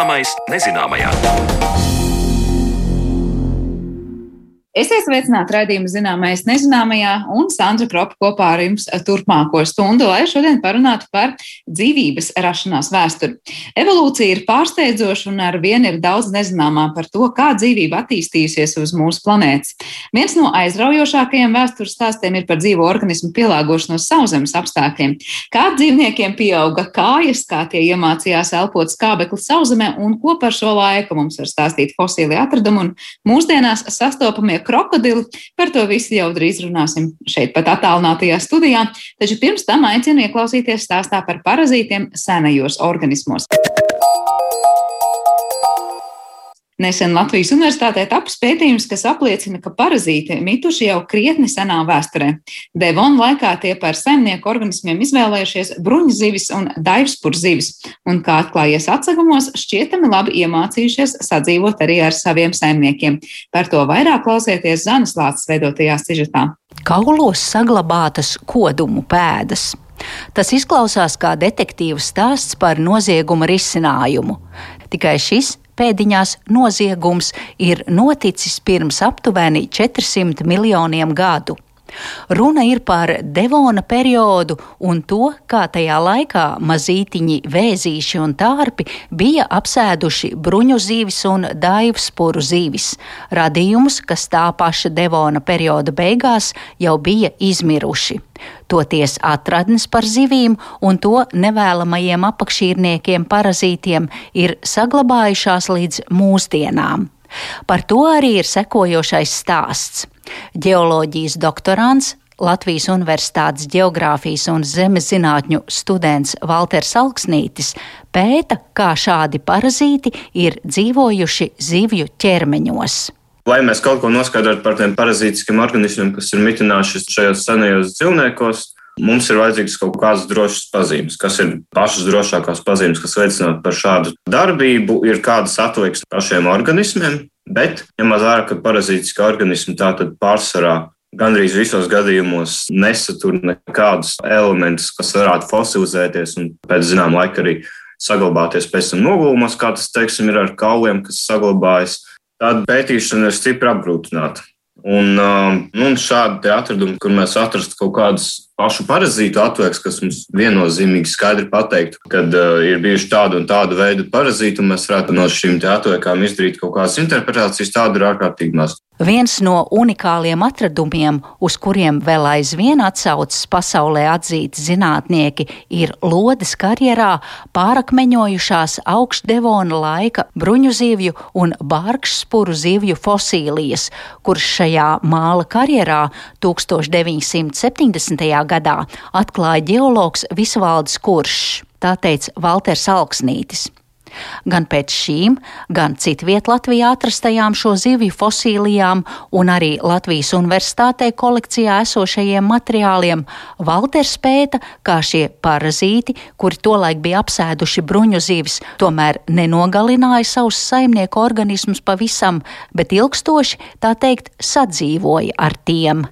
Zināmais nezināmajā. Esiet sveicināti raidījuma zināmais nezināmajā un Sandra Kropa kopā ar jums turpmāko stundu, lai šodien parunātu par dzīvības rašanās vēsturi. Evolūcija ir pārsteidzoša un ar vienu ir daudz nezināmā par to, kā dzīvība attīstījusies uz mūsu planētas. Viens no aizraujošākajiem vēstures stāstiem ir par dzīvo organismu pielāgošanos sauszemes apstākļiem. Kā dzīvniekiem pieauga kājas, kā tie iemācījās elpot skābekli sauszemē un ko par šo laiku mums var stāstīt fosīlie atradumi un mūsdienās sastopamie krokodili. Par to visu jau drīz runāsim šeit, pat attālinātajā studijā. Taču pirms tam aicinu ieklausīties stāstā par parazītiem senajos organismos. Nesen Latvijas Universitātē taps pētījums, kas apliecina, ka parazīti mituši jau krietni senā vēsturē. Devona laikā tie par saimnieku organismiem izvēlējušies bruņzivis un daivspurzivis, un, kā atklājies atsegumos, šķietami labi iemācījušies sadzīvot arī ar saviem saimniekiem. Par to vairāk klausieties Zanas Lācis veidotajā sižetā. Kaulos saglabātas kodumu pēdas. Tas izklausās kā detektīva stāsts par nozieguma risinājumu. Tikai šis pēdiņās noziegums ir noticis pirms aptuveni 400 miljoniem gadu. Runa ir par Devona periodu un to, kā tajā laikā mazītiņi vēzīši un tārpi bija apsēduši bruņu zīvis un daivspuru zīvis, radījumus, kas tā paša Devona perioda beigās jau bija izmiruši. Toties atradnes par zivīm un to nevēlamajiem apakšīrniekiem parazītiem ir saglabājušās līdz mūsdienām. Par to arī ir sekojošais stāsts. Geoloģijas doktorants Latvijas Universitātes geogrāfijas un zemes zinātņu students Valters Alksnītis pēta, kā šādi parazīti ir dzīvojuši zivju ķermeņos. Lai mēs kaut ko noskaidrotu par tiem parazītiskiem organismiem, kas ir mitinājušies šajos senajos dzīvniekos, mums ir vajadzīgs kaut kādas drošas pazīmes. Kas ir pašas drošākās pazīmes, kas liecinātu par šādu darbību, ir kādas atliekas pašiem organismiem, bet ņemot vērā, ka parazītiskā organisma tātad pārsvarā gandrīz visos gadījumos nesatur nekādus elementus, kas varētu fosilizēties un pēc zināmā laika arī saglabāties pēc tam nogulumos, kā tas, teiksim, ir ar kauliem, kas saglabājas tāda pētīšana ir stipri apgrūtināta. Un, um, nu, un šādi atradumi, kur mēs atrastu kaut kādus pašu parazītu atveiks, kas mums viennozīmīgi skaidri pateiktu, ka uh, ir bijuši tādu un tādu veidu parazīti, un mēs varētu no šīm atveikām izdarīt kaut kādas interpretācijas, tādu ir ārkārtīgi maz. Viens no unikāliem atradumiem, uz kuriem vēl aizvien atsaucas pasaulē atzīti zinātnieki, ir lodes karjerā pārakmeņojušās augstdevona laika bruņu zivju un bārkšspuru zivju fosīlijas, kuras šajā māla karjerā 1970. Gadā atklāja ģeologs Visvalds Kuršs. Tā teica Valters Alksnītis. Gan pēc šīm, gan citviet Latvijā atrastajām šo zivju fosīlijām un arī Latvijas universitātē kolekcijā esošajiem materiāliem Valters pēta, kā šie parazīti, kuri tolaik bija apsēduši bruņu zivis, tomēr nenogalināja savus saimnieku organismus pavisam, bet ilgstoši, tā teikt, sadzīvoja ar tiem.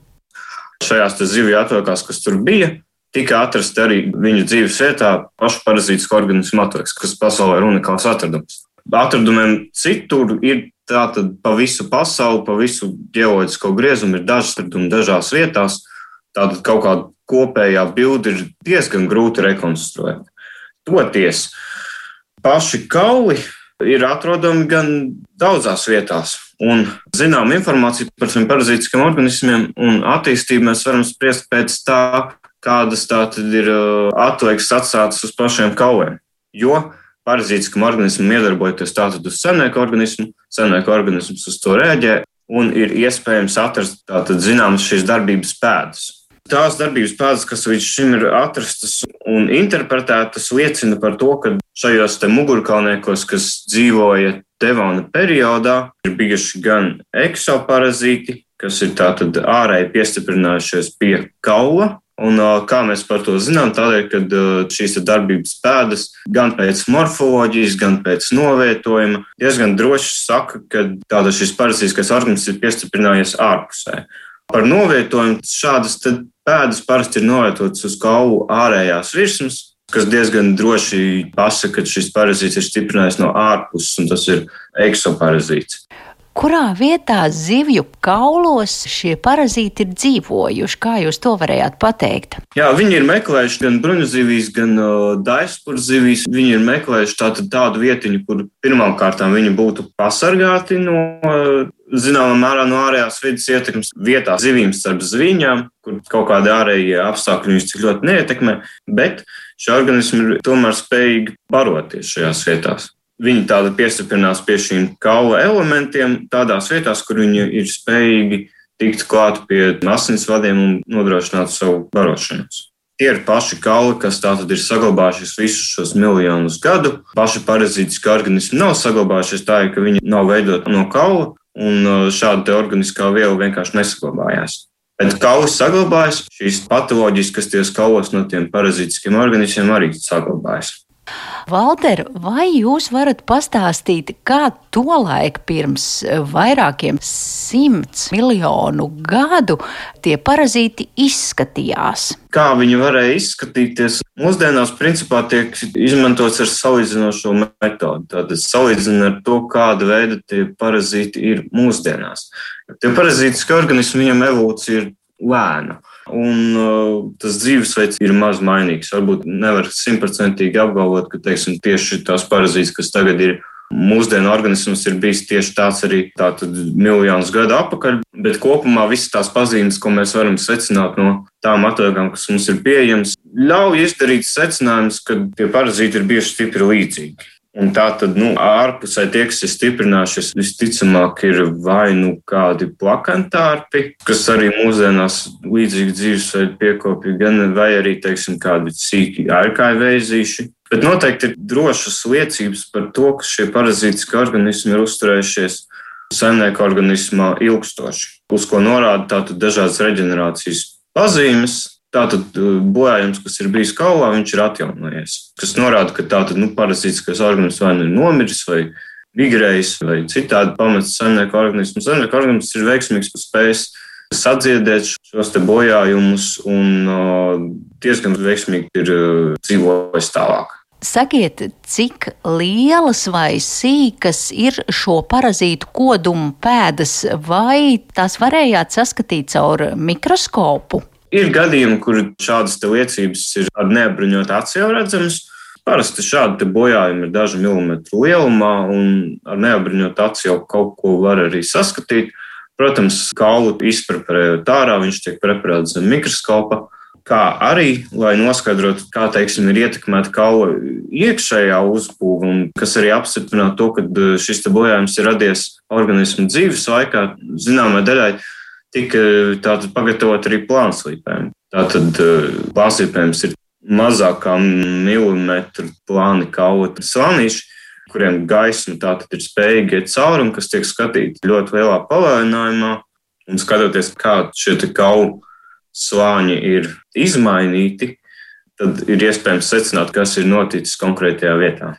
Šajās zivju atvilkās, kas tur bija, tika atrasta arī viņu dzīves vietā pašu parazītisku organismu atveiks, kas pasaulē ir unikāls atradums. Atradumiem citur ir tātad pa visu pasauli, pa visu ģeoloģisko griezumu ir dažas atradumi dažās vietās. Tātad kaut kāda kopējā bilde ir diezgan grūti rekonstruēt. Toties paši kauli ir atrodami gan daudzās vietās. Un zinām informāciju par šiem parazītiskiem organismiem un attīstību mēs varam spriest pēc tā, kādas tātad ir uh, atliekas atstātas uz pašiem kauliem. Jo parazītiskam organismam iedarbojoties tātad uz senēku organismu, senēku organisms uz to rēģē un ir iespējams atrast tātad zināmas šīs darbības pēdas. Tās darbības pēdas, kas līdz šim ir atrastas un interpretētas, liecina par to, ka šajos te mugurkaulniekos, kas dzīvoja Devona periodā, ir bijuši gan eksoparazīti, kas ir tātad ārēji piestiprinājušies pie kaula, Un, kā mēs par to zinām? Tādēļ, ka šīs darbības pēdas gan pēc morfoloģijas, gan pēc novietojuma diezgan droši saka, ka šis parazītiskais organisms ir piestiprinājies ārpusē. Par novietojumu šādas pēdas parasti ir novietotas uz kaulu ārējās virsmas, kas diezgan droši pasaka, ka šis parazīts ir stiprinājies no ārpuses, un tas ir eksoparazīts. Kurā vietā zivju kaulos šie parazīti ir dzīvojuši? Kā jūs to varējāt pateikt? Jā, viņi ir meklējuši gan bruņuzivīs, gan uh, daispurs zivīs. Viņi ir meklējuši tādu, tādu vietiņu, kur pirmām kārtām viņi būtu pasargāti no, zināmā mērā, no ārējās vidas ietekmes vietā, zivīm starp zviņām, kur kaut kādi ārējie apstākļi viņus tik ļoti neietekmē, bet šie organismi ir tomēr spējīgi baroties šajās vietās. Viņi tāda piestiprinās pie šīm kaula elementiem, tādās vietās, kur viņi ir spējīgi tikt klāt pie asinsvadiem un nodrošināt savu barošanos. Tie ir paši kauli, kas tātad ir saglabājušies visus šos miljonus gadu. Paši parazītiski organismi nav saglabājušies tā, ka viņi nav veidoti no kaula, un uh, šāda organiskā viela vienkārši nesaglabājās. Bet kauls saglabājas, šīs patoloģijas, kas tajos kaulos no tiem parazītiskiem organismiem, arī saglabājas. Valter, vai jūs varat pastāstīt, kā tolaik pirms vairākiem simts miljonu gadu tie parazīti izskatījās? Kā viņi varēja izskatīties? Mūsdienās principā tiek izmantots ar salīdzinošo metodi. Tātad salīdzina ar to, kāda veida tie parazīti ir mūsdienās. Tie parazītiski organismi, viņam evolūcija ir lēna. Un uh, tas dzīvesveids ir maz mainīgs. Varbūt nevar simtprocentīgi apgalvot, ka teiksim, tieši tās parazīts, kas tagad ir mūsdienu organisms, ir bijis tieši tāds arī miljonus gadu atpakaļ. Bet kopumā visas tās pazīmes, ko mēs varam secināt no tām atvēgām, kas mums ir pieejamas, ļauj izdarīt secinājumus, ka tie parazīti ir bieži stipri līdzīgi. Un tā tad, nu, ārpusē tie, kas ir stiprinājušies, visticamāk, ir vai nu kādi plakantārpi, kas arī mūsdienās līdzīgi dzīvesveidu piekopja, gan vai arī, teiksim, kādi sīki ārkārtīgi veizīši. Bet noteikti ir drošas liecības par to, ka šie parazītiski organismi ir uzturējušies saimnieku organismā ilgstoši, uz ko norāda tātad dažādas reģenerācijas pazīmes, Tātad uh, bojājums, kas ir bijis kaulā, viņš ir atjaunojies. Tas norāda, ka tātad nu, parazītiskais organisms vai nu ir nomiris, vai migrējis, vai citādi pametis saimnieku organismu. Saimnieku organisms ir veiksmīgs spējis sadziedēt šos bojājumus un uh, diezgan veiksmīgi ir uh, dzīvojis tālāk. Sakiet, cik lielas vai sīkas ir šo parazītu kodumu pēdas, vai tās varējāt saskatīt caur mikroskopu? Ir gadījumi, kur šādas liecības ir ar neapbruņotu jau redzamas. Parasti šādi bojājumi ir daži milimetru lielumā, un ar neapbruņotu acu jau kaut ko var arī saskatīt. Protams, kaulu izpreparējot ārā, viņš tiek preparēts zem mikroskopa. Kā arī, lai noskaidrotu, kā teiksim, ir ietekmēta kaula iekšējā uzbūve, un kas arī apstiprina to, ka šis bojājums ir radies organismu dzīves laikā, zināmā daļai tika tātad pagatavot arī plānslīpēm. Tātad eh, plānslīpējums ir mazākā milimetra plāni kauli svanīši, kuriem gaisma tātad ir spējīga iet cauri un kas tiek skatīti ļoti lielā palēninājumā. Un skatoties, kā šie kauli slāņi ir izmainīti, tad ir iespējams secināt, kas ir noticis konkrētajā vietā.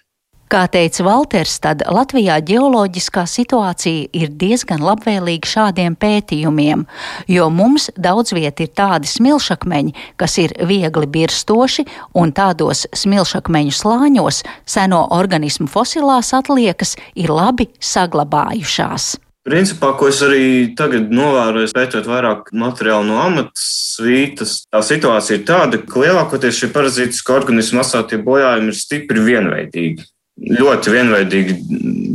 Kā teica Valters, tad Latvijā ģeoloģiskā situācija ir diezgan labvēlīga šādiem pētījumiem, jo mums daudz viet ir tādi smilšakmeņi, kas ir viegli birstoši, un tādos smilšakmeņu slāņos seno organismu fosilās atliekas ir labi saglabājušās. Principā, ko es arī tagad novēroju, pētot vairāk materiālu no amatsvītas, tā situācija ir tāda, ka lielākoties šie parazītiski organismu asātie bojājumi ir stipri vienveidīgi ļoti vienveidīgi,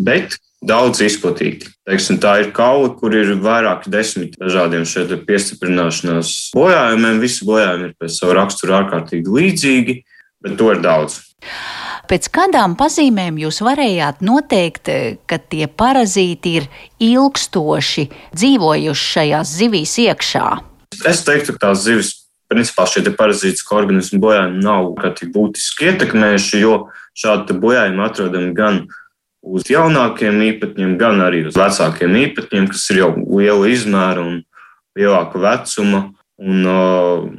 bet daudz izplatīti. Teiksim, tā ir kaula, kur ir vairāki desmit dažādiem piestiprināšanās bojājumiem. Visi bojājumi ir pēc sava rakstura ārkārtīgi līdzīgi, bet to ir daudz. Pēc kādām pazīmēm jūs varējāt noteikt, ka tie parazīti ir ilgstoši dzīvojuši šajās zivīs iekšā? Es teiktu, ka tās zivis, principā šie parazītiski organismi bojājumi nav tik būtiski ietekmējuši, jo Šādi bojājumi atrodami gan uz jaunākiem īpatņiem, gan arī uz vecākiem īpatņiem, kas ir jau liela izmēra un lielāka vecuma. Un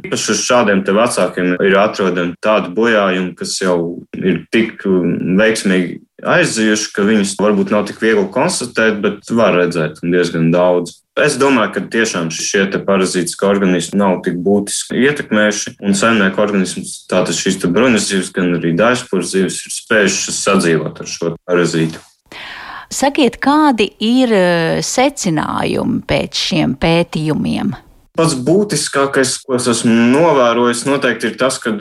īpaši uz šādiem vecākiem ir atrodami tādi bojājumi, kas jau ir tik veiksmīgi aizdzijuši, ka viņus varbūt nav tik viegli konstatēt, bet var redzēt diezgan daudz. Es domāju, ka tiešām šie parazītiski organismi nav tik būtiski ietekmējuši, un saimnieku organismus, tātad šīs bruņas zivis, gan arī daļspūras zivis, ir spējušas sadzīvot ar šo parazītu. Sakiet, kādi ir eh, secinājumi pēc šiem pētījumiem? Pats būtiskākais, ko es esmu novērojis, noteikti ir tas, ka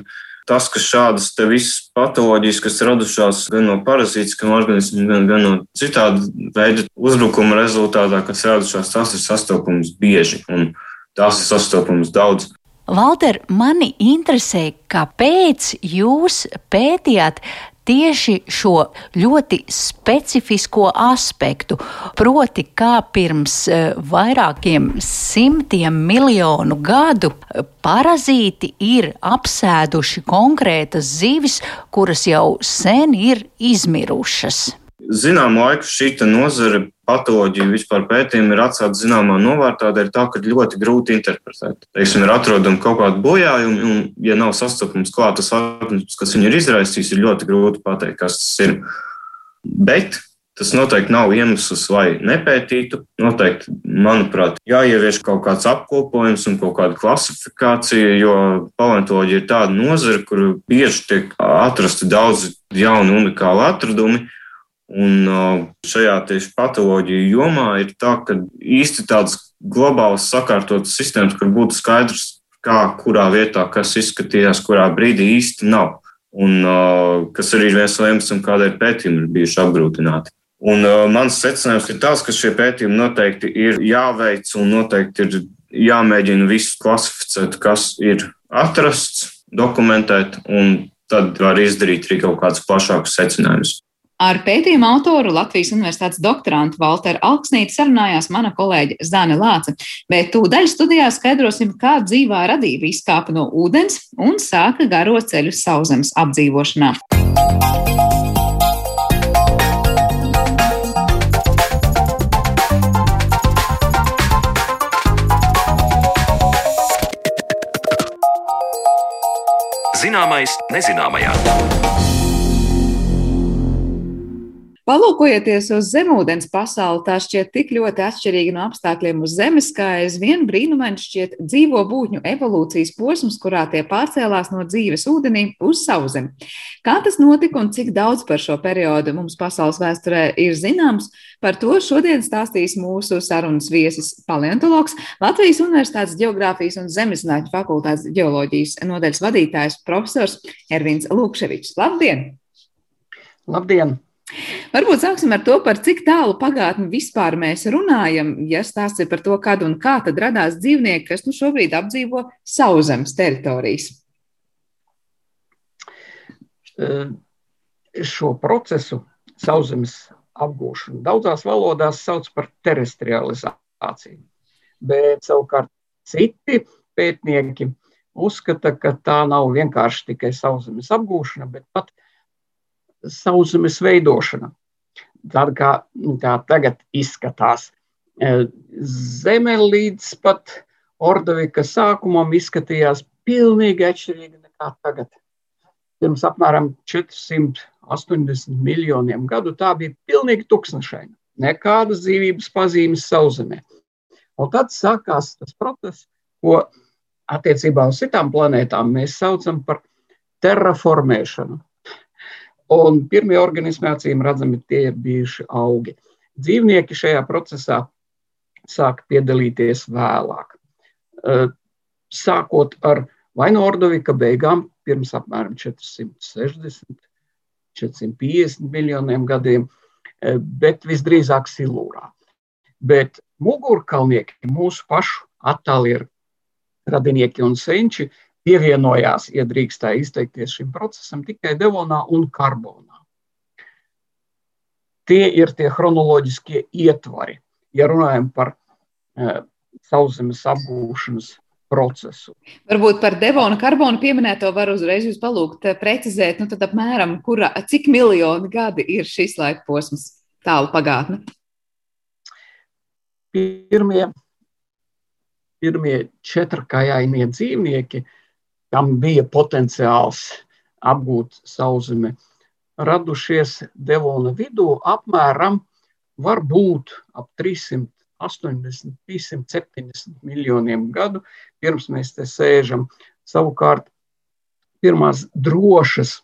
tas, ka šādas visas patoloģijas, kas radušās gan no parazītiskiem organismiem, gan, gan no citāda veida uzbrukuma rezultātā, kas radušās, tas ir sastopams bieži un tās ir sastopams daudz. Valter, mani interesē, kāpēc jūs pētījāt tieši šo ļoti specifisko aspektu, proti, kā pirms e, vairākiem simtiem miljonu gadu parazīti ir apsēduši konkrētas zivis, kuras jau sen ir izmirušas. Zināmu laiku šī nozare patoloģija vispār pētījumi ir atstāta zināmā novārtā, ir tā, ka ļoti grūti interpretēt. Teiksim, ir atrodami kaut kādi bojājumi, un, ja nav sastopams klātas organisms, kas viņu ir izraisījis, ir ļoti grūti pateikt, kas tas ir. Bet tas noteikti nav iemesls, lai nepētītu. Noteikti, manuprāt, jāievieš kaut kāds apkopojums un kaut kāda klasifikācija, jo paleontoloģija ir tāda nozara, kur bieži tiek atrasti daudz jauni unikāli atradumi. Un šajā tieši patoloģiju jomā ir tā, ka īsti tādas globālas sakārtotas sistēmas, kur būtu skaidrs, kā, kurā vietā kas izskatījās, kurā brīdī īsti nav. Un kas arī ir viens no iemesliem, kādēļ pētījumi ir bijuši apgrūtināti. Un mans secinājums ir tāds, ka šie pētījumi noteikti ir jāveic un noteikti ir jāmēģina visus klasificēt, kas ir atrasts, dokumentēt, un tad var izdarīt arī kaut kādus plašākus secinājumus. Ar pētījuma autoru Latvijas Universitātes doktorantu Walteru Alksnīti sarunājās mana kolēģe Zāne Lāce, bet tūdaļ studijā skaidrosim, kā dzīvā radība izkāpa no ūdens un sāka garo ceļu sauszemes apdzīvošanā. Zināmais nezināmajā. Palūkojieties uz zemūdens pasauli, tā šķiet tik ļoti atšķirīga no apstākļiem uz Zemes, kā aizvien brīnumaini šķiet dzīvo būtņu evolūcijas posms, kurā tie pārcēlās no dzīves ūdenī uz sauszemi. Kā tas notika un cik daudz par šo periodu mums pasaules vēsturē ir zināms, par to šodien stāstīs mūsu sarunas viesis paleontologs, Latvijas Universitātes Geogrāfijas un Zemeszinātņu fakultātes geoloģijas nodaļas vadītājs profesors Ervins Lukševičs. Labdien! Labdien! Varbūt sāksim ar to, par cik tālu pagātni vispār mēs runājam, ja stāsts ir par to, kad un kā tad radās dzīvnieki, kas nu šobrīd apdzīvo sauszemes teritorijas. Šo procesu sauszemes apgūšanu daudzās valodās sauc par terestrializāciju, bet savukārt citi pētnieki uzskata, ka tā nav vienkārši tikai sauszemes apgūšana, bet pat sauszemes veidošana. Tāda kā tā tagad izskatās. E, zeme līdz pat Ordovika sākumam izskatījās pilnīgi atšķirīga nekā tagad. Pirms apmēram 480 miljoniem gadu tā bija pilnīgi tukšsašaina. Nekādas dzīvības pazīmes sauszemē. Un tad sākās tas process, ko attiecībā uz citām planētām mēs saucam par terraformēšanu. Un pirmie organismi, acīm redzami, tie ir bijuši augi. Dzīvnieki šajā procesā sāk piedalīties vēlāk. Sākot ar vai no Ordovika beigām, pirms apmēram 460, 450 miljoniem gadiem, bet visdrīzāk silūrā. Bet mugurkalnieki, mūsu pašu attālie radinieki un senči, pievienojās, ja drīkstēja izteikties šim procesam, tikai devonā un karbonā. Tie ir tie chronoloģiskie ietvari, ja runājam par e, sauszemes apgūšanas procesu. Varbūt par devonu karbonu pieminēto var uzreiz jūs palūgt eh, precizēt, nu tad apmēram, kura, cik miljoni gadi ir šis laika posms tālu pagātne? Pirmie, pirmie četrkājainie dzīvnieki kam bija potenciāls apgūt sauszemi, radušies Devona vidū apmēram varbūt ap 380, 370 miljoniem gadu, pirms mēs te sēžam. Savukārt, pirmās drošas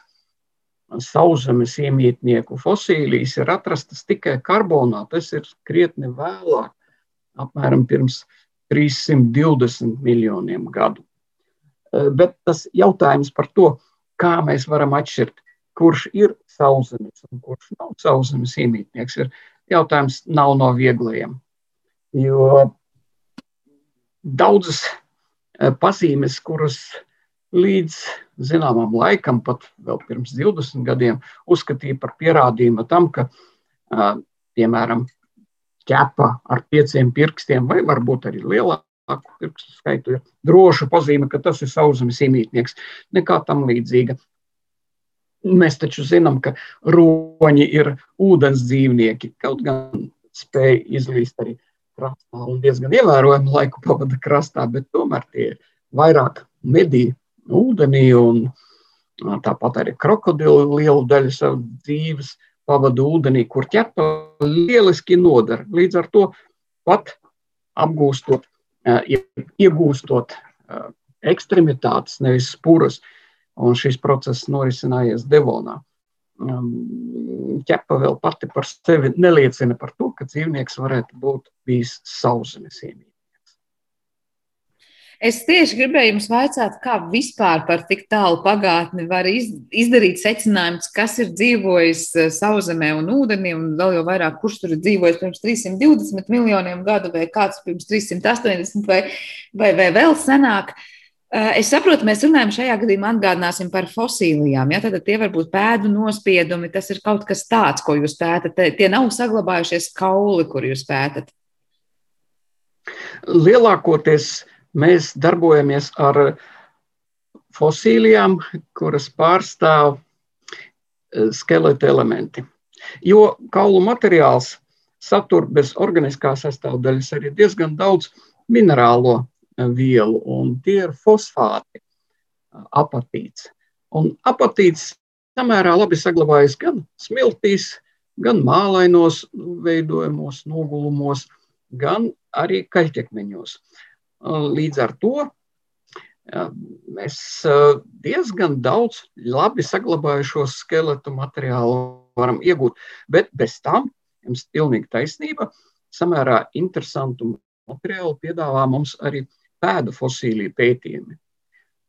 sauszemes iemītnieku fosīlijas ir atrastas tikai karbonā. Tas ir krietni vēlāk, apmēram pirms 320 miljoniem gadu. Eh, bet tas jautājums par to, kā mēs varam atšķirt, kurš ir sauszemes un kurš nav sauszemes iemītnieks, ir jautājums nav no vieglajiem. Jo daudzas eh, pazīmes, kuras līdz zināmam laikam, pat vēl pirms 20 gadiem, uzskatīja par pierādījumu tam, ka, piemēram, ķepa ar pieciem pirkstiem, vai varbūt arī lielāku pirkstu skaitu, ir droša pazīme, ka tas ir sauszemes iemītnieks. Nekā tam līdzīga. Mēs taču zinām, ka roņi ir ūdens dzīvnieki, kaut gan spēj izlīst arī krastā un diezgan ievērojamu laiku pavada krastā, bet tomēr tie ir vairāk medī ūdenī. Un tāpat arī krokodili lielu daļu savas dzīves pavada ūdenī, kur ķepa lieliski nodara. Līdz ar to pat apgūstot, iegūstot ekstremitātes, nevis spuras, un šis process norisinājies Devonā. Ķepa vēl pati par sevi neliecina par to, ka dzīvnieks varētu būt bijis sauszemes iemīļots. Es tieši gribēju jums vaicāt, kā vispār par tik tālu pagātni var izdarīt secinājumus, kas ir dzīvojis eh, sauszemē un ūdenī, un vēl jau vairāk, kurš tur ir dzīvojis pirms 320 miljoniem gadu, vai kāds pirms 380 vai, vai, vai vēl senāk. Eh, es saprotu, mēs runājam šajā gadījumā atgādināsim par fosīlijām. Ja? Tad tie var būt pēdu nospiedumi, tas ir kaut kas tāds, ko jūs pētat. Tie nav saglabājušies kauli, kur jūs pētat. Lielākoties mēs darbojamies ar fosīlijām, kuras pārstāv eh, skeleta elementi. Jo kaulu materiāls satur bez organiskā sastāvdaļas arī diezgan daudz minerālo eh, vielu, un tie ir fosfāti, eh, apatīts. Un apatīts samērā labi saglabājas gan smiltīs, gan mālainos veidojumos, nogulumos, gan arī kaļķekmeņos. Līdz ar to mēs diezgan daudz labi saglabājušos skeletu materiālu varam iegūt, bet bez tam jums pilnīgi taisnība. Samērā interesantu materiālu piedāvā mums arī pēdu fosīliju pētījumi.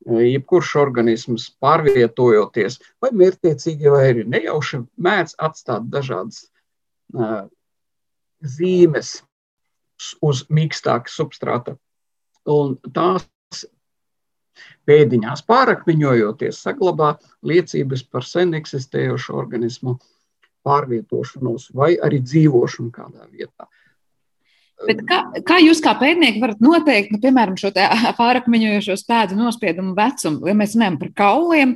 Jebkurš organisms pārvietojoties, vai mērķiecīgi, vai arī nejauši, mēdz atstāt dažādas uh, zīmes uz mīkstāka substrāta un tās pēdiņās pārakmeņojoties, saglabā liecības par sen eksistējošu organismu pārvietošanos vai arī dzīvošanu kādā vietā. Bet kā, kā jūs kā pētnieki varat noteikt, nu, piemēram, šo pārakmeņojošo spēdu nospiedumu vecumu? Ja mēs runājam par kauliem,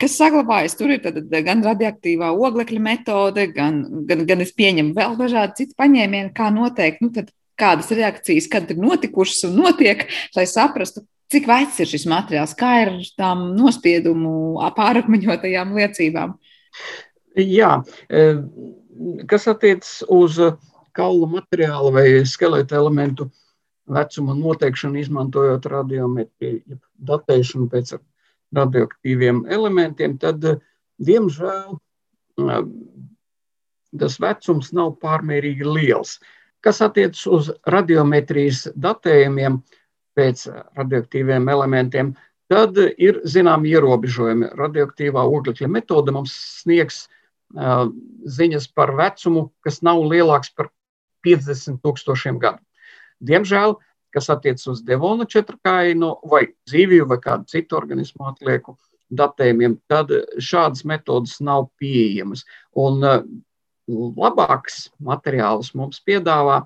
kas saglabājas, tur ir gan radioaktīvā oglekļa metode, gan, gan, gan es pieņemu vēl dažādi citi paņēmieni, kā noteikt, nu, kādas reakcijas, kad ir notikušas un notiek, lai saprastu, cik vecs ir šis materiāls, kā ir tām nospiedumu pārakmeņotajām liecībām. Jā, e, kas attiecas uz kaula materiālu vai skeleta elementu vecuma noteikšanu, izmantojot radiometriju, datēšanu pēc radioaktīviem elementiem, tad, diemžēl, tas vecums nav pārmērīgi liels. Kas attiecas uz radiometrijas datējumiem pēc radioaktīviem elementiem, tad ir zināmi ierobežojumi. Radioaktīvā oglekļa metode mums sniegs uh, ziņas par vecumu, kas nav lielāks par 50 tūkstošiem gadu. Diemžēl, kas attiecas uz devona četrkājienu vai dzīvību vai kādu citu organismu atlieku datējumiem, tad šādas metodas nav pieejamas. Un uh, labāks materiāls mums piedāvā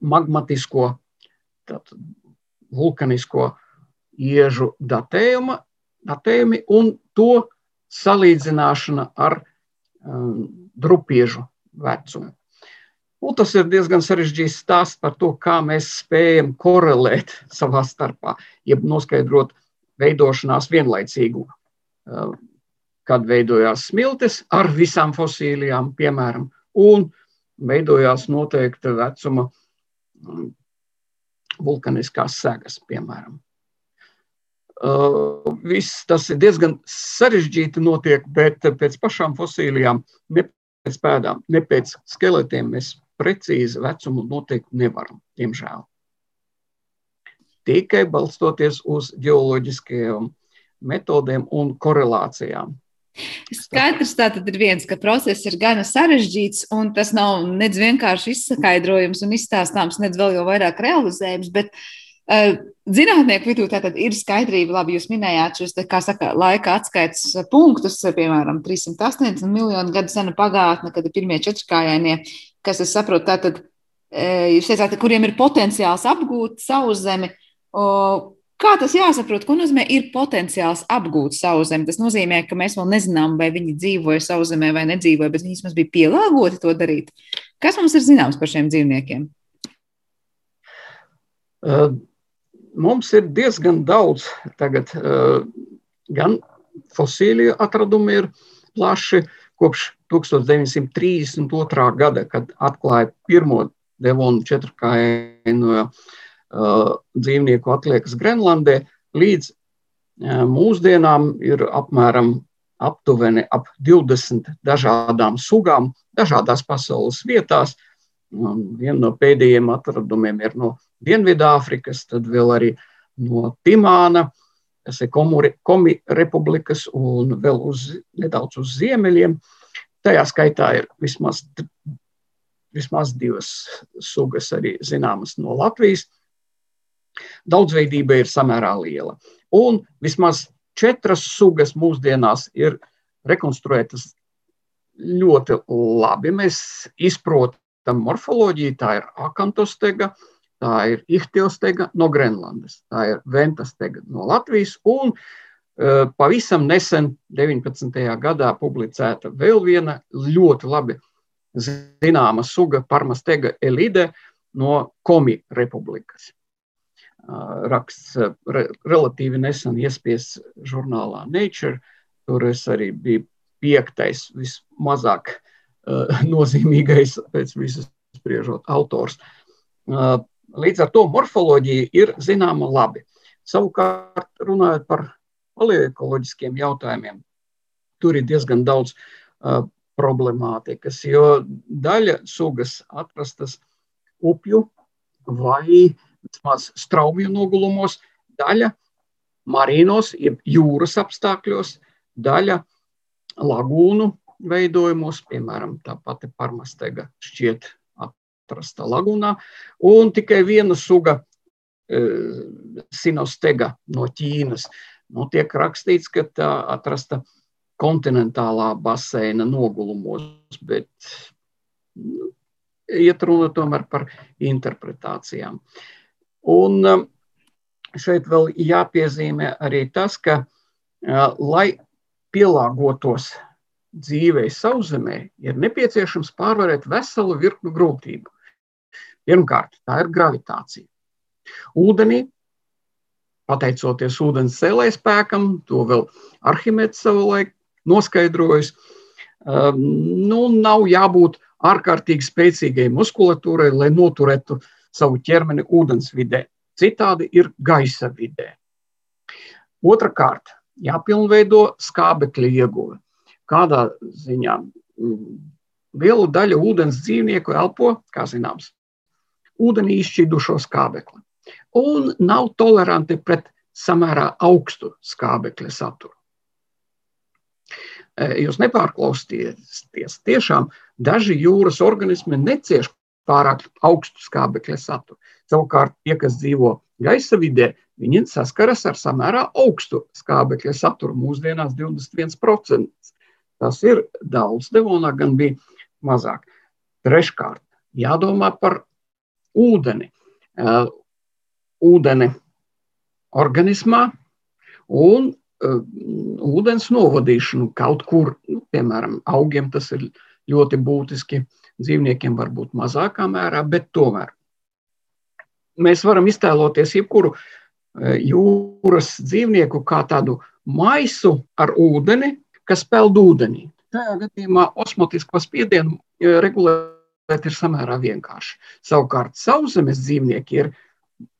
magmatisko, tātad, vulkanisko iežu datējuma, datējumi un to salīdzināšana ar um, drupiežu vecumu. Un tas ir diezgan sarežģīts stāsts par to, kā mēs spējam korelēt savā starpā, jeb noskaidrot veidošanās vienlaicīgu uh, kad veidojās smiltis ar visām fosīlijām, piemēram, un veidojās noteikta vecuma mm, vulkaniskās segas, piemēram. Uh, viss tas ir diezgan sarežģīti notiek, bet pēc pašām fosīlijām, ne pēc pēdām, ne pēc skeletiem mēs precīzi vecumu noteikt nevaram, diemžēl. Tikai balstoties uz geoloģiskajām metodēm un korelācijām. Skaidrs tātad ir viens, ka process ir gana sarežģīts, un tas nav nedz vienkārši izskaidrojums un izstāstāms, nedz vēl jau vairāk realizējums, bet uh, zinātnieku vidū tātad ir skaidrība, labi, jūs minējāt šos, kā saka, laika atskaites punktus, piemēram, 380 miljonu gadu sena pagātne, kad ir pirmie četrkājainie, kas, es saprotu, tātad, uh, jūs teicāt, kuriem ir potenciāls apgūt savu zemi, uh, Kā tas jāsaprot? Ko nozīmē ir potenciāls apgūt savu zemi? Tas nozīmē, ka mēs vēl nezinām, vai viņi dzīvoja savu zemē vai nedzīvoja, bet viņi vismaz bija pielāgoti to darīt. Kas mums ir zināms par šiem dzīvniekiem? Uh, mums ir diezgan daudz tagad, uh, gan fosīliju atradumi ir plaši kopš 1932. gada, kad atklāja pirmo devonu četrkājienu dzīvnieku atliekas Grenlandē, līdz mūsdienām ir apmēram aptuveni ap 20 dažādām sugām, dažādās pasaules vietās. Viena no pēdējiem atradumiem ir no Dienvidāfrikas, tad vēl arī no Timāna, kas ir Komi republikas un vēl uz, nedaudz uz ziemeļiem. Tajā skaitā ir vismaz, vismaz divas sugas arī zināmas no Latvijas daudzveidība ir samērā liela. Un vismaz četras sugas mūsdienās ir rekonstruētas ļoti labi. Mēs izprotam morfoloģiju, tā ir akantostega, tā ir ihtiostega no Grenlandes, tā ir ventastega no Latvijas un uh, pavisam nesen 19. gadā publicēta vēl viena ļoti labi zināma suga parmastega elide no Komi republikas raksts re, relatīvi nesen iespiests žurnālā Nature. Tur es arī biju piektais, vismazāk uh, nozīmīgais pēc visas spriežot autors. Uh, līdz ar to morfoloģija ir zināma labi. Savukārt, runājot par paleoekoloģiskiem jautājumiem, tur ir diezgan daudz uh, problemātikas, jo daļa sugas atrastas upju vai vismaz straumju nogulumos, daļa marīnos, jeb jūras apstākļos, daļa lagūnu veidojumos, piemēram, tā pati parmastega šķiet atrasta lagūnā, un tikai viena suga e, sinostega no Ķīnas. Nu, tiek rakstīts, ka tā atrasta kontinentālā baseina nogulumos, bet nu, iet runa tomēr par interpretācijām. Uh, Un um, šeit vēl jāpiezīmē arī tas, ka, uh, lai pielāgotos dzīvei sauszemē, ir nepieciešams pārvarēt veselu virknu grūtību. Pirmkārt, tā ir gravitācija. Ūdenī, pateicoties ūdens sēlē spēkam, to vēl Arhimēds savulaik noskaidrojis, um, nu, nav jābūt ārkārtīgi spēcīgai muskulatūrai, lai noturētu uh, savu ķermeni ūdens vidē. Citādi ir gaisa vidē. Otrakārt, jāpilnveido skābekļa ieguve. Kādā ziņā mm, lielu daļu ūdens dzīvnieku elpo, kā zināms, ūdenī izšķīdušo skābekli un nav toleranti pret samērā augstu skābekļa saturu. E, jūs nepārklausieties, tiešām daži jūras organismi necieš pārāk augstu skābekļa saturu. Savukārt, tie, kas dzīvo gaisa vidē, viņi saskaras ar samērā augstu skābekļa saturu, mūsdienās 21%. Tas ir daudz, Devonā gan bija mazāk. Treškārt, jādomā par ūdeni. Uh, ūdeni organismā un uh, ūdens novadīšanu kaut kur, nu, piemēram, augiem tas ir ļoti būtiski. Uh, dzīvniekiem varbūt mazākā mērā, bet tomēr mēs varam iztēloties jebkuru e, jūras dzīvnieku kā tādu maisu ar ūdeni, kas peld ūdenī. Šajā gadījumā osmotisko spiedienu regulēt ir samērā vienkārši. Savukārt sauszemes dzīvnieki ir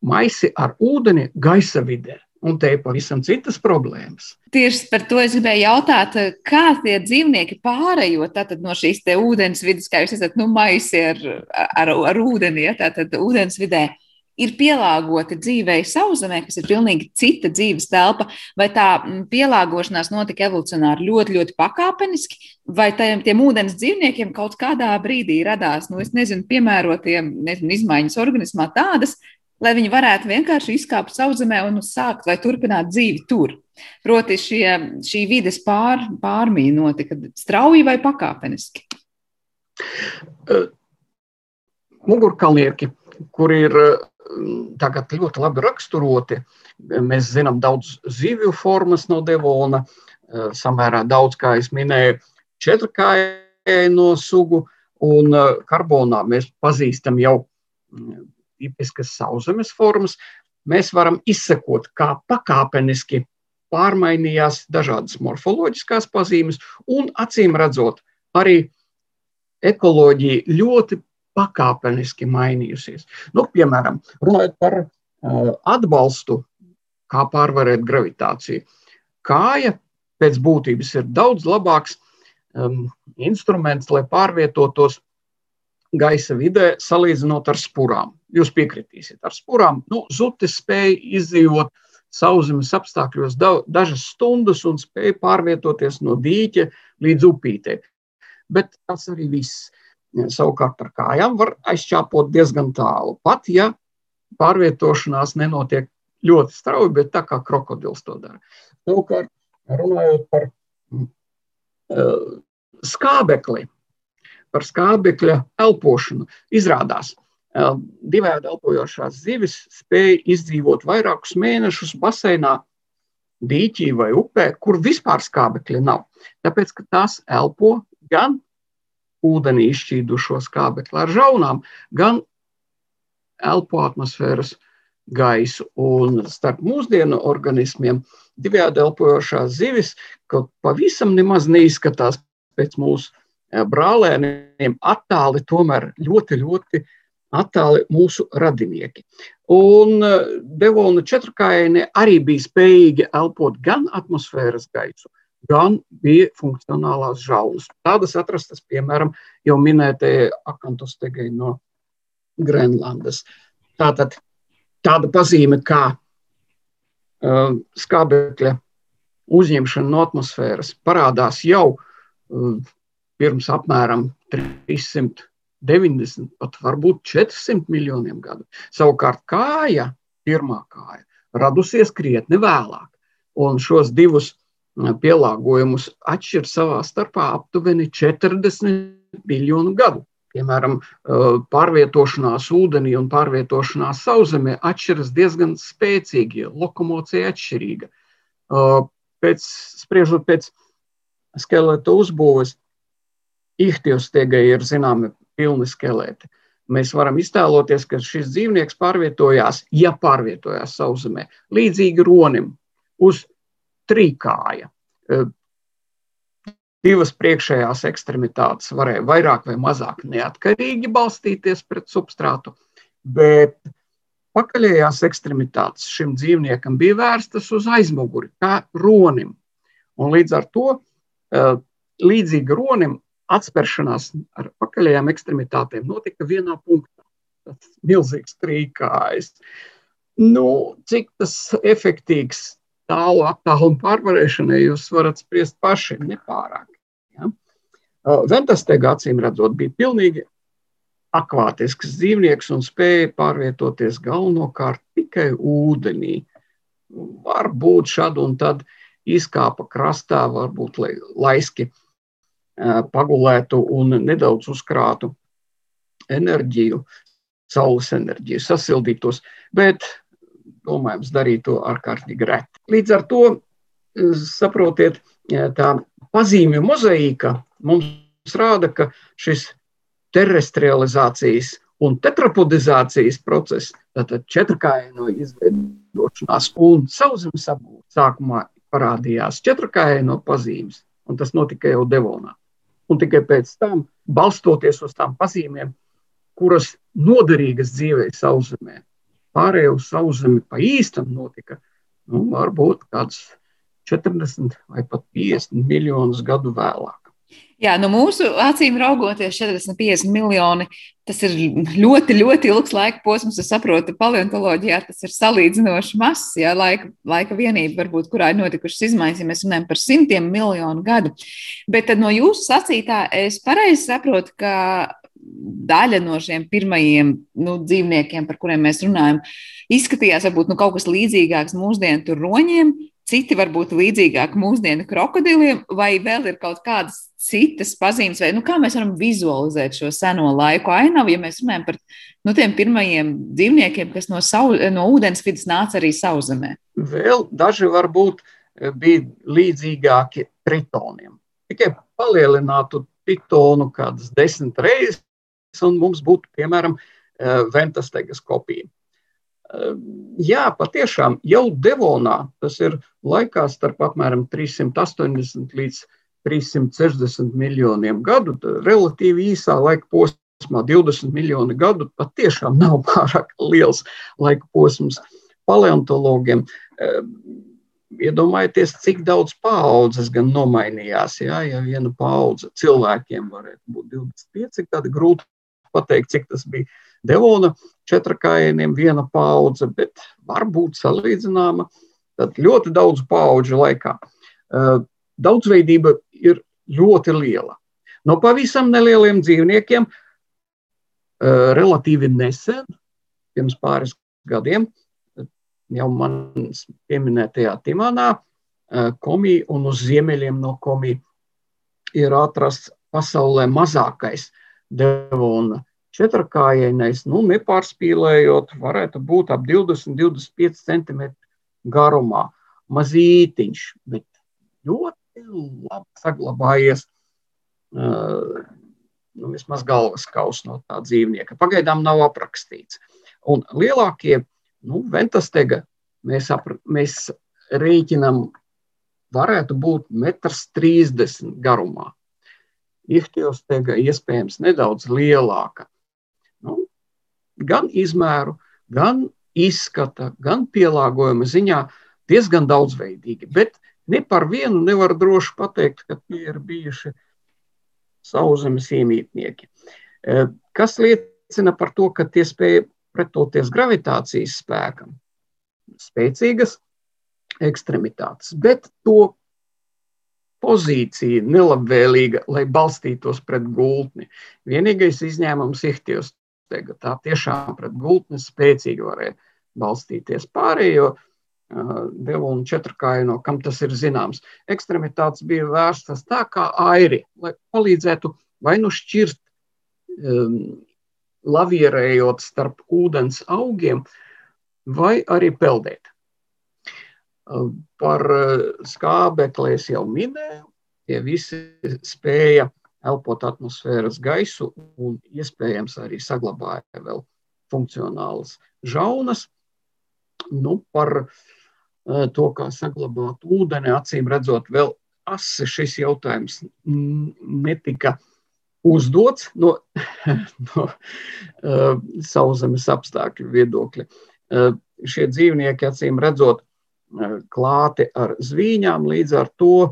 maisi ar ūdeni gaisa vidē. Un te ir pavisam citas problēmas. Tieši par to es gribēju jautāt, kā tie dzīvnieki pārējo no šīs ūdens vidas, kā jūs esat nu, maisi ar, ar, ar ūdeni, ja, tātad ūdens vidē. Ir pielāgoti dzīvei sauszemē, kas ir pilnīgi cita dzīves telpa, vai tā pielāgošanās notika evolucionāri ļoti, ļoti pakāpeniski, vai tiem, tiem ūdens dzīvniekiem kaut kādā brīdī radās, nu, es nezinu, piemērotiem nezinu, izmaiņas organismā tādas, lai viņi varētu vienkārši izkāpt sauszemē un sākt vai turpināt dzīvi tur. Proti, šie, šī vides pār, pārmaiņa notika strauji vai pakāpeniski? Mugurkalnieki, kur ir tagad ļoti labi raksturoti, mēs zinām daudz zivju formas no Devona, samērā daudz, kā es minēju, četrkāju sugu, un karbonā mēs pazīstam jau tipiskas sauszemes formas, mēs varam izsekot, kā pakāpeniski pārmainījās dažādas morfoloģiskās pazīmes, un acīm redzot, arī ekoloģija ļoti pakāpeniski mainījusies. Nu, piemēram, runājot par uh, atbalstu, kā pārvarēt gravitāciju. Kāja pēc būtības ir daudz labāks um, instruments, lai pārvietotos gaisa vidē, salīdzinot ar spurām. Jūs piekritīsiet, ar spurām nu, zutis spēja izdzīvot sauszemes apstākļos da, dažas stundas un spēja pārvietoties no dīķa līdz upītei. Bet tas arī viss. Savukārt ar kājām var aizķāpot diezgan tālu. Pat ja pārvietošanās nenotiek ļoti strauji, bet tā kā krokodils to dara. Savukārt, runājot par uh, skābekli, par skābekļa elpošanu. Izrādās, divēdi elpojošās zivis spēja izdzīvot vairākus mēnešus baseinā, dīķī vai upē, kur vispār skābekļa nav. Tāpēc, ka tās elpo gan ūdenī izšķīdušo skābekli ar žaunām, gan elpo atmosfēras gaisu. Un starp mūsdienu organismiem divējādi elpojošās zivis kaut pavisam nemaz neizskatās pēc mūsu Eh, brālēniem attāli, tomēr ļoti, ļoti attāli mūsu radinieki. Un eh, Devona četrkājieni arī bija spējīgi elpot gan atmosfēras gaisu, gan bija funkcionālās žaulas. Tādas atrastas, piemēram, jau minētajā akantostegai no Grenlandes. Tātad tāda pazīme kā uh, skābekļa uzņemšana no atmosfēras parādās jau uh, pirms apmēram 390, pat varbūt 400 miljoniem gadu. Savukārt kāja, pirmā kāja, radusies krietni vēlāk. Un šos divus pielāgojumus atšķir savā starpā aptuveni 40 miljonu gadu. Piemēram, pārvietošanās ūdenī un pārvietošanās sauszemē atšķiras diezgan spēcīgi, lokomocija atšķirīga. Pēc, spriežot pēc skeleta uzbūves, ihtiostiegai ir zināmi pilni skeleti. Mēs varam iztēloties, ka šis dzīvnieks pārvietojās, ja pārvietojās sauszemē, līdzīgi ronim uz trīkāja. E, divas priekšējās ekstremitātes varēja vairāk vai mazāk neatkarīgi balstīties pret substrātu, bet pakaļējās ekstremitātes šim dzīvniekam bija vērstas uz aizmuguri, kā ronim. Un līdz ar to, e, līdzīgi ronim, atspēršanās ar pakaļējām ekstremitātēm notika vienā punktā. Tas milzīgs trīkājs. Nu, cik tas efektīvs tālu attālumu pārvarēšanai, jūs varat spriest paši, nepārāk. Ja? Ventastega acīm redzot, bija pilnīgi akvātisks dzīvnieks un spēja pārvietoties galvenokārt tikai ūdenī. Varbūt šad un tad izkāpa krastā, varbūt laiski pagulētu un nedaudz uzkrātu enerģiju, saules enerģiju, sasildītos, bet, domājams, darīt to ārkārtīgi reti. Līdz ar to, saprotiet, tā pazīmju mozaīka mums rāda, ka šis terestrializācijas un tetrapodizācijas process, tātad četrkājaino izveidošanās un sauszemes apgūta sākumā parādījās četrkājaino pazīmes, un tas notika jau Devonā. Un tikai pēc tam, balstoties uz tām pazīmēm, kuras noderīgas dzīvē sauszemē, pārējai uz sauszemi pa īstam notika, nu, varbūt kāds 40 vai pat 50 miljonus gadu vēlāk. Jā, no nu mūsu acīm raugoties, 40-50 miljoni. Tas ir ļoti, ļoti ilgs laika posms. Es saprotu, paleontoloģijā tas ir salīdzinoši mazs, ja laika, laika vienība, varbūt, kurā ir notikušas izmaiņas, ja mēs runājam par simtiem miljonu gadu. Bet no jūsu sacītā es pareizi saprotu, ka daļa no šiem pirmajiem nu, dzīvniekiem, par kuriem mēs runājam, izskatījās varbūt nu, kaut kas līdzīgāks mūsdienu roņiem, citi varbūt līdzīgāk mūsdienu krokodiliem, vai vēl ir kaut kādas citas pazīmes, vai nu, kā mēs varam vizualizēt šo seno laiku ainavu, ja mēs runājam par nu, tiem pirmajiem dzīvniekiem, kas no, sau, no ūdensvidas nāca arī sauszemē. Vēl daži varbūt eh, bija līdzīgāki tritoniem. Tikai palielinātu tritonu kādas desmit reizes, un mums būtu, piemēram, eh, Ventastegas kopija. Jā, patiešām jau Devonā tas ir laikā starp apmēram 380 līdz 360 miljoniem gadu, relatīvi īsā laika posmā, 20 miljoni gadu, patiešām nav pārāk liels laika posms paleontologiem. Iedomājieties, cik daudz paudzes gan nomainījās. Jā, ja viena paudze cilvēkiem varētu būt 25 gadi, grūti pateikt, cik tas bija Devona četrakājieniem viena paudze, bet varbūt salīdzināma ļoti daudz paudžu laikā. Daudzveidība ir ļoti liela. No pavisam nelieliem dzīvniekiem relatīvi nesen, pirms pāris gadiem, jau manas pieminētajā Timanā, komī un uz ziemeļiem no komī ir atrasts pasaulē mazākais devona četrakājienais, nu, nepārspīlējot, varētu būt ap 20-25 cm garumā. Mazītiņš, bet ļoti labi saglabājies. Uh, nu, vismaz galvas kausa no tā dzīvnieka. Pagaidām nav aprakstīts. Un lielākie, nu, ventastega, mēs, apra, mēs rēķinam, varētu būt 1,30 m garumā. Ihtiostega iespējams nedaudz lielāka gan izmēru, gan izskata, gan pielāgojuma ziņā diezgan daudzveidīgi. Bet ne par vienu nevar droši pateikt, ka tie ir bijuši sauszemes iemītnieki. E, kas liecina par to, ka tie spēja pretoties gravitācijas spēkam, spēcīgas ekstremitātes, bet to pozīcija nelabvēlīga, lai balstītos pret gultni. Vienīgais izņēmums ir Ihtijos Tega. Tā tiešām pret gultni spēcīgi varēja balstīties. Pārējo devu un četrkājieno, kam tas ir zināms, ekstremitātes bija vērstas tā kā airi, lai palīdzētu vai nu šķirt, um, lavierējot starp ūdens augiem, vai arī peldēt. Par skābeklēs jau minēju, tie visi spēja elpot atmosfēras gaisu un iespējams arī saglabāja vēl funkcionālas žaunas. Nu, par eh, to, kā saglabāt ūdeni, acīm redzot, vēl asi šis jautājums netika uzdots no, no uh, sauszemes apstākļu viedokļa. Uh, šie dzīvnieki, acīm redzot, uh, klāti ar zvīņām, līdz ar to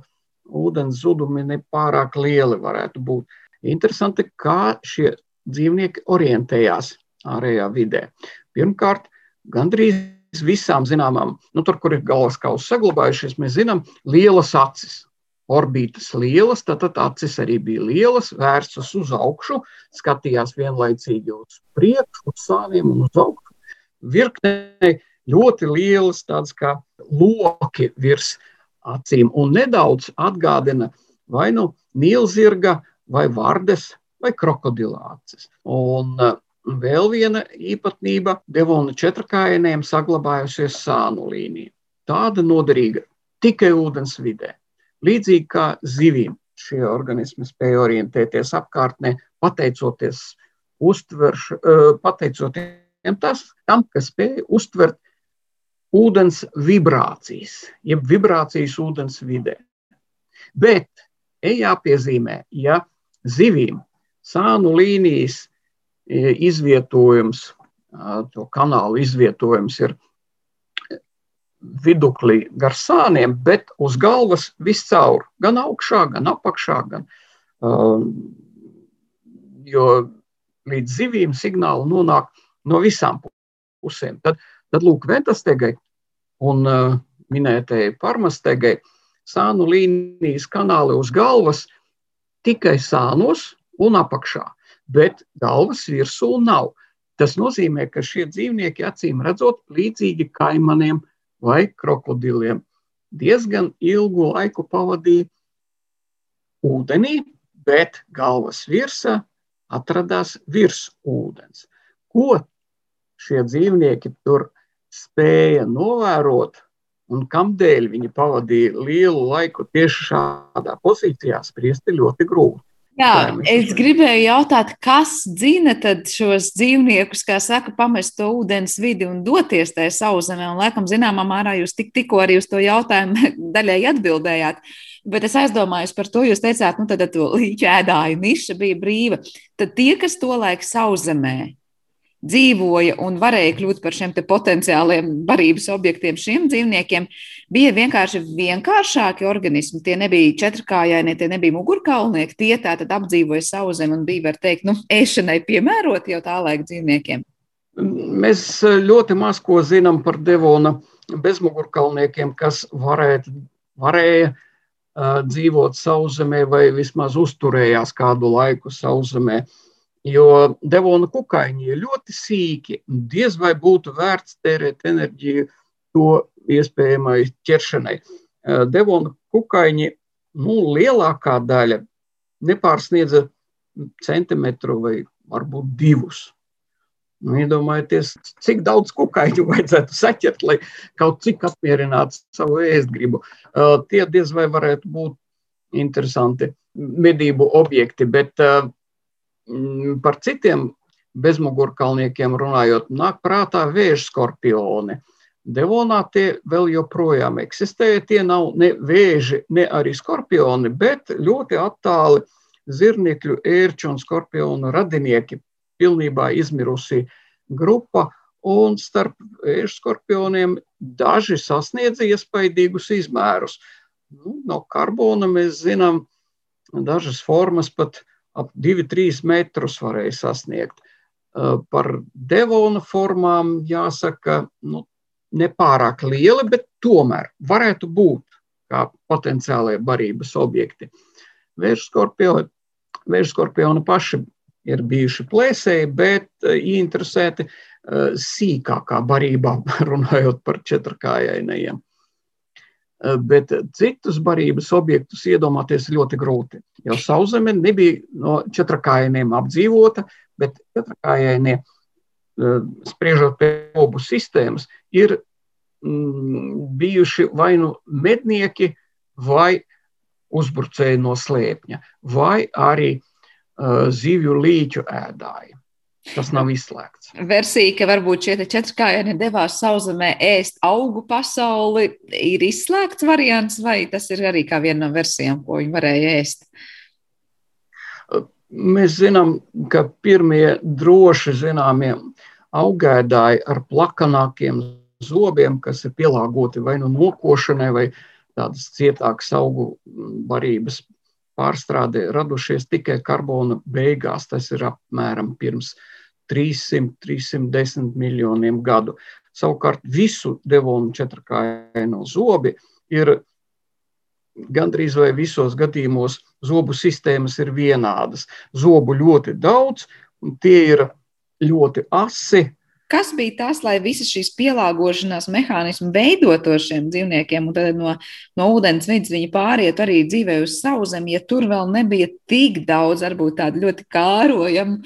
ūdens zudumi nepārāk lieli varētu būt. Interesanti, kā šie dzīvnieki orientējās ārējā vidē. Pirmkārt, gandrīz visām zināmām, nu, tur, kur ir galvas kausa saglabājušies, mēs zinām, lielas acis. Orbītas lielas, tad acis arī bija lielas, vērstas uz augšu, skatījās vienlaicīgi uz priekšu, uz sāniem un uz augšu. Virknē ļoti lielas, tādas kā loki virs acīm un nedaudz atgādina vai nu nīlzirga, vai vardes, vai krokodila acis. Un vēl viena īpatnība - devona četrkājieniem saglabājusies sānu līnija. Tāda noderīga tikai ūdens vidē. Līdzīgi kā zivīm šie organismi spēja orientēties apkārtnē, pateicoties, uztverš, uh, pateicoties tas, tam, kas spēja uztvert ūdens vibrācijas, jeb vibrācijas ūdens vidē. Bet jāpiezīmē, ja zivīm sānu līnijas izvietojums, to kanālu izvietojums ir viduklī gar sāniem, bet uz galvas viscaur, gan augšā, gan apakšā, gan, jo līdz zivīm signāli nonāk no visām pusēm. Tad, tad lūk, ventastegai un minētajai parmastegai sānu līnijas kanāli uz galvas tikai sānos un apakšā, bet galvas virsū nav. Tas nozīmē, ka šie dzīvnieki acīm redzot līdzīgi kaimaniem vai krokodiliem diezgan ilgu laiku pavadīja ūdenī, bet galvas virsā atradās virs ūdens. Ko šie dzīvnieki tur spēja novērot un kādēļ viņi pavadīja lielu laiku tieši šādā pozīcijā, spriest ir ļoti grūti. Jā, es gribēju jautāt, kas dzina šos dzīvniekus, kā saka, pamest to ūdens vidi un doties tajā sauszemē. Laikam, zināmā mērā jūs tik, tikko arī uz to jautājumu daļai atbildējāt. Bet es aizdomājos par to, jūs teicāt, nu, tad to līķu ēdāju niša bija brīva. Tad tie, kas to laik sauszemē, dzīvoja un varēja kļūt par šiem potenciāliem barības objektiem šiem dzīvniekiem, bija vienkārši vienkāršāki organismi. Tie nebija četrkājaini, tie nebija mugurkaulnieki, tie tā tad apdzīvoja savu zemi un bija, var teikt, nu, ēšanai piemēroti jau tā laika dzīvniekiem. Mēs ļoti maz ko zinām par Devona bezmugurkaulniekiem, kas varētu, varēja uh, dzīvot sauszemē vai vismaz uzturējās kādu laiku sauszemē. Uh, Jo devona kukaiņi ir ļoti sīki. Diez vai būtu vērts tērēt enerģiju to iespējamai ķeršanai. Devona kukaiņi nu, lielākā daļa nepārsniedza centimetru vai varbūt divus. Nu, iedomājieties, cik daudz kukaiņu vajadzētu saķert, lai kaut cik apmierinātu savu ēstgribu. Uh, tie diez vai varētu būt interesanti medību objekti, bet uh, par citiem bezmugurkalniekiem runājot, nāk prātā vēža skorpioni. Devonā tie vēl joprojām eksistē. Tie nav ne vēži, ne arī skorpioni, bet ļoti attāli zirnekļu, ērču un skorpionu radinieki, pilnībā izmirusi grupa. Un starp vēža skorpioniem daži sasniedz iespaidīgus izmērus. Nu, no karbona mēs zinām dažas formas pat ap 2-3 metrus varēja sasniegt. Par devona formām jāsaka, nu, nepārāk lieli, bet tomēr varētu būt kā potenciālie barības objekti. Vēža skorpioni paši ir bijuši plēsēji, bet interesēti sīkākā barībā, runājot par četrkājainajiem. Eh, bet citus barības objektus iedomāties ļoti grūti. Jo sauszeme nebija no četrakājieniem apdzīvota, bet četrakājainie, eh, spriežot pēc obu sistēmas, ir mm, bijuši vai nu mednieki, vai uzbrucēji no slēpņa, vai arī uh, zivju līķu ēdāji. Tas nav izslēgts. Versija, ka varbūt šie četrkājieni devās sauszemē ēst augu pasauli, ir izslēgts variants, vai tas ir arī kā viena no versijām, ko viņi varēja ēst? Mēs zinām, ka pirmie droši zināmie augēdāji ar plakanākiem zobiem, kas ir pielāgoti vai nu nokošanai, vai tādas cietākas augu barības pārstrādē, radušies tikai karbona beigās. Tas ir apmēram pirms 300, 310 miljoniem gadu. Savukārt visu devonu četrkājaino zobi ir gandrīz vai visos gadījumos zobu sistēmas ir vienādas. Zobu ļoti daudz, un tie ir ļoti asi, Kas bija tas, lai visas šīs pielāgošanās mehānismi veidotos šiem dzīvniekiem, un tad no, no ūdens vidas viņi pāriet arī dzīvē uz sauszemi, ja tur vēl nebija tik daudz, varbūt tādu ļoti kārojamu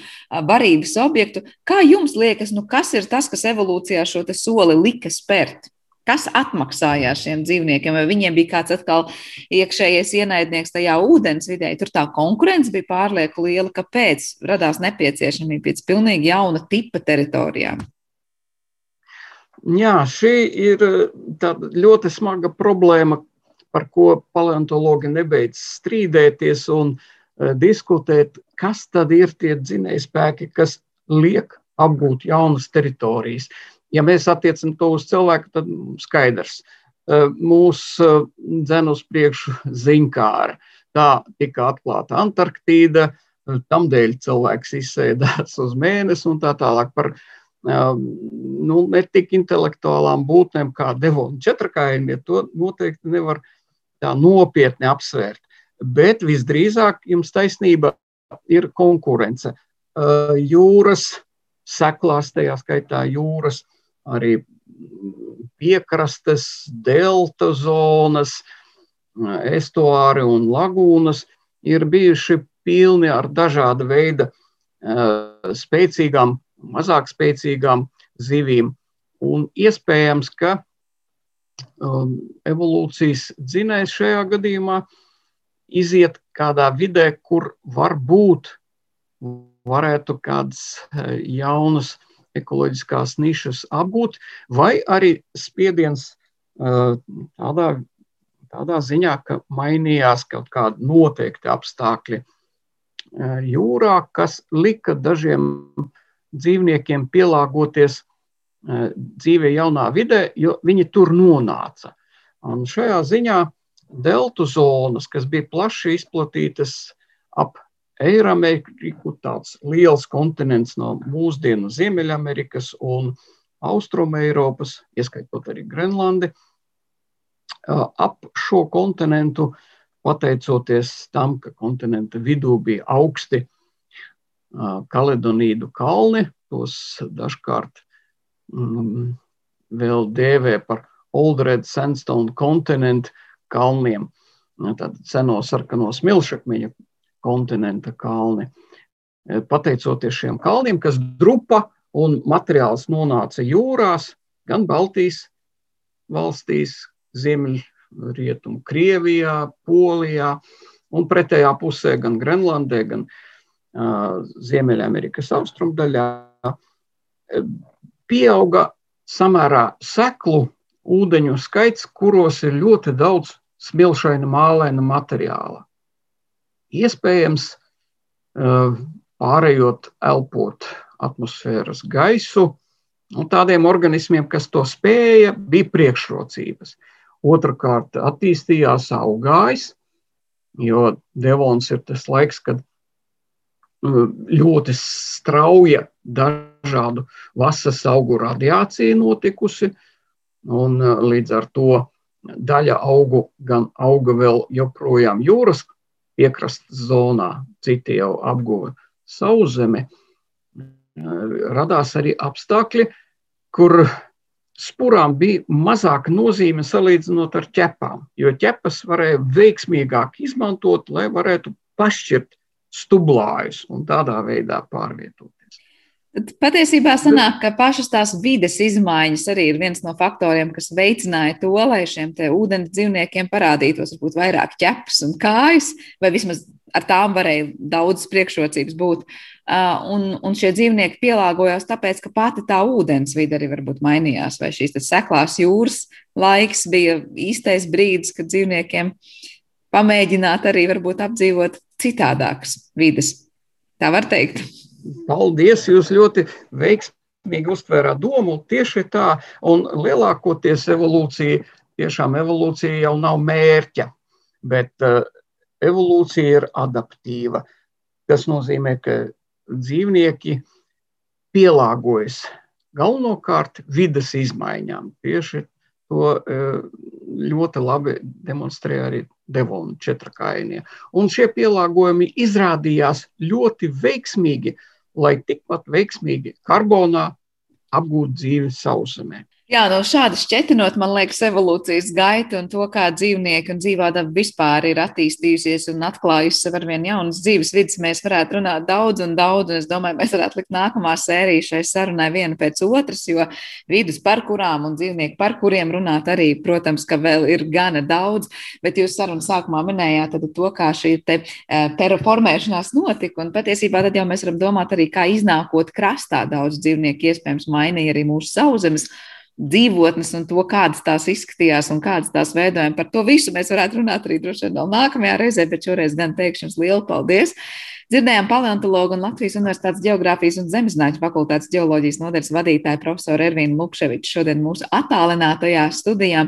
barības objektu? Kā jums liekas, nu kas ir tas, kas evolūcijā šo soli lika spērt? Kas atmaksājās šiem dzīvniekiem, vai viņiem bija kāds atkal iekšējais ienaidnieks tajā ūdens vidē? Tur tā konkurence bija pārlieku liela, kāpēc radās nepieciešamība pēc pilnīgi jauna tipa teritorijām. Jā, šī ir ļoti smaga problēma, par ko paleontologi nebeidz strīdēties un diskutēt, kas tad ir tie dzinējspēki, kas liek apgūt jaunas teritorijas. Ja mēs attiecam to uz cilvēku, tad skaidrs, mūs dzen uz priekšu ziņkāra. Tā tika atklāta Antarktīda, tam dēļ cilvēks izsēdās uz mēnesi un tā tālāk par nu, ne tik intelektuālām būtnēm kā devona četrakājiem, ja to noteikti nevar tā nopietni apsvērt. Bet visdrīzāk jums taisnība ir konkurence. Jūras seklās, tajā skaitā jūras, arī piekrastes, delta zonas, estuāri un lagūnas ir bijuši pilni ar dažāda veida spēcīgām, mazāk spēcīgām zivīm. Un iespējams, ka um, evolūcijas dzinējs šajā gadījumā iziet kādā vidē, kur varbūt varētu kādas jaunas ekoloģiskās nišas apgūt, vai arī spiediens tādā, tādā ziņā, ka mainījās kaut kādi noteikti apstākļi jūrā, kas lika dažiem dzīvniekiem pielāgoties dzīvē jaunā vidē, jo viņi tur nonāca. Un šajā ziņā deltu zonas, kas bija plaši izplatītas ap Eirameriku, tāds liels kontinents no mūsdienu Ziemeļamerikas un Austrumēropas, ieskaitot arī Grenlandi, ap šo kontinentu pateicoties tam, ka kontinenta vidū bija augsti kaledonīdu kalni, tos dažkārt mm, vēl dēvē par Old Red Sandstone kontinentu kalniem, tad seno sarkano smilšakmeņu kontinenta kalni. Pateicoties šiem kalniem, kas drupa un materiāls nonāca jūrās, gan Baltijas valstīs, Ziemeļ rietumu Krievijā, Polijā un pretējā pusē gan Grenlandē, gan uh, Ziemeļamerikas austrumdaļā pieauga samērā seklu ūdeņu skaits, kuros ir ļoti daudz smilšaina mālaina materiāla. Iespējams, uh, pārējot elpot atmosfēras gaisu, un tādiem organismiem, kas to spēja, bija priekšrocības. Otrakārt, attīstījās augājs, jo Devons ir tas laiks, kad nu, ļoti strauja dažādu vasas augu radiācija notikusi, un uh, līdz ar to daļa augu gan auga vēl joprojām jūras piekrastes zonā, citi jau apguva sauszemi. Uh, radās arī apstākļi, kur spurām bija mazāka nozīme salīdzinot ar ķepām, jo ķepas varēja veiksmīgāk izmantot, lai varētu pašķirt stublājus un tādā veidā pārvietoties. Patiesībā sanāk, ka pašas tās vides izmaiņas arī ir viens no faktoriem, kas veicināja to, lai šiem ūdens dzīvniekiem parādītos varbūt vairāk ķepas un kājas, vai vismaz ar tām varēja daudzas priekšrocības būt. Un, un šie dzīvnieki pielāgojās tāpēc, ka pati tā ūdens vide arī varbūt mainījās, vai šīs seklās jūras laiks bija īstais brīdis, kad dzīvniekiem pamēģināt arī varbūt apdzīvot citādākas vides. Tā var teikt. Paldies! Jūs ļoti veiksmīgi uztvērāt domu. Tieši tā, un lielākoties evolūcija, tiešām evolūcija jau nav mērķa, bet uh, evolūcija ir adaptīva. Tas nozīmē, ka dzīvnieki pielāgojas galvenokārt vidas izmaiņām. Tieši to e, ļoti labi demonstrē arī Devona četrakainie. Un šie pielāgojumi izrādījās ļoti veiksmīgi, lai tikpat veiksmīgi karbonā apgūtu dzīvi sauszemē. Jā, no šāda šķietinot, man liekas, evolūcijas gaita un to, kā dzīvnieki un dzīvā daba vispār ir attīstījusies un atklājusi sev ar vien jaunas dzīves vidas, mēs varētu runāt daudz un daudz, un es domāju, mēs varētu likt nākamā sērija šai sarunai viena pēc otras, jo vidus par kurām un dzīvnieki par kuriem runāt arī, protams, ka vēl ir gana daudz, bet jūs sarunas sākumā minējāt to, kā šī te terraformēšanās notika, un patiesībā tad jau mēs varam domāt arī, kā iznākot krastā daudz dzīvnieku iespējams mainīja arī mūsu sauzemes dzīvotnes un to, kādas tās izskatījās un kādas tās veidojam. Par to visu mēs varētu runāt arī droši vien vēl nākamajā reizē, bet šoreiz gan teikšu jums lielu paldies. Dzirdējām paleontologu un Latvijas Universitātes Geogrāfijas un Zemezinātņu fakultātes geoloģijas nodaļas vadītāju profesoru Ervīnu Lukševiču šodien mūsu attālinātajā studijā.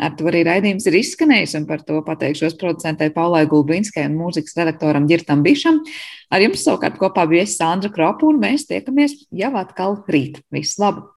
Ar to arī raidījums ir izskanējis, un par to pateikšos producentei Paulai Gulbinskai un mūzikas redaktoram Girtam Bišam. Ar jums savukārt kopā bija Sandra Kropa, un mēs tiekamies jau atkal rīt. Visu labu!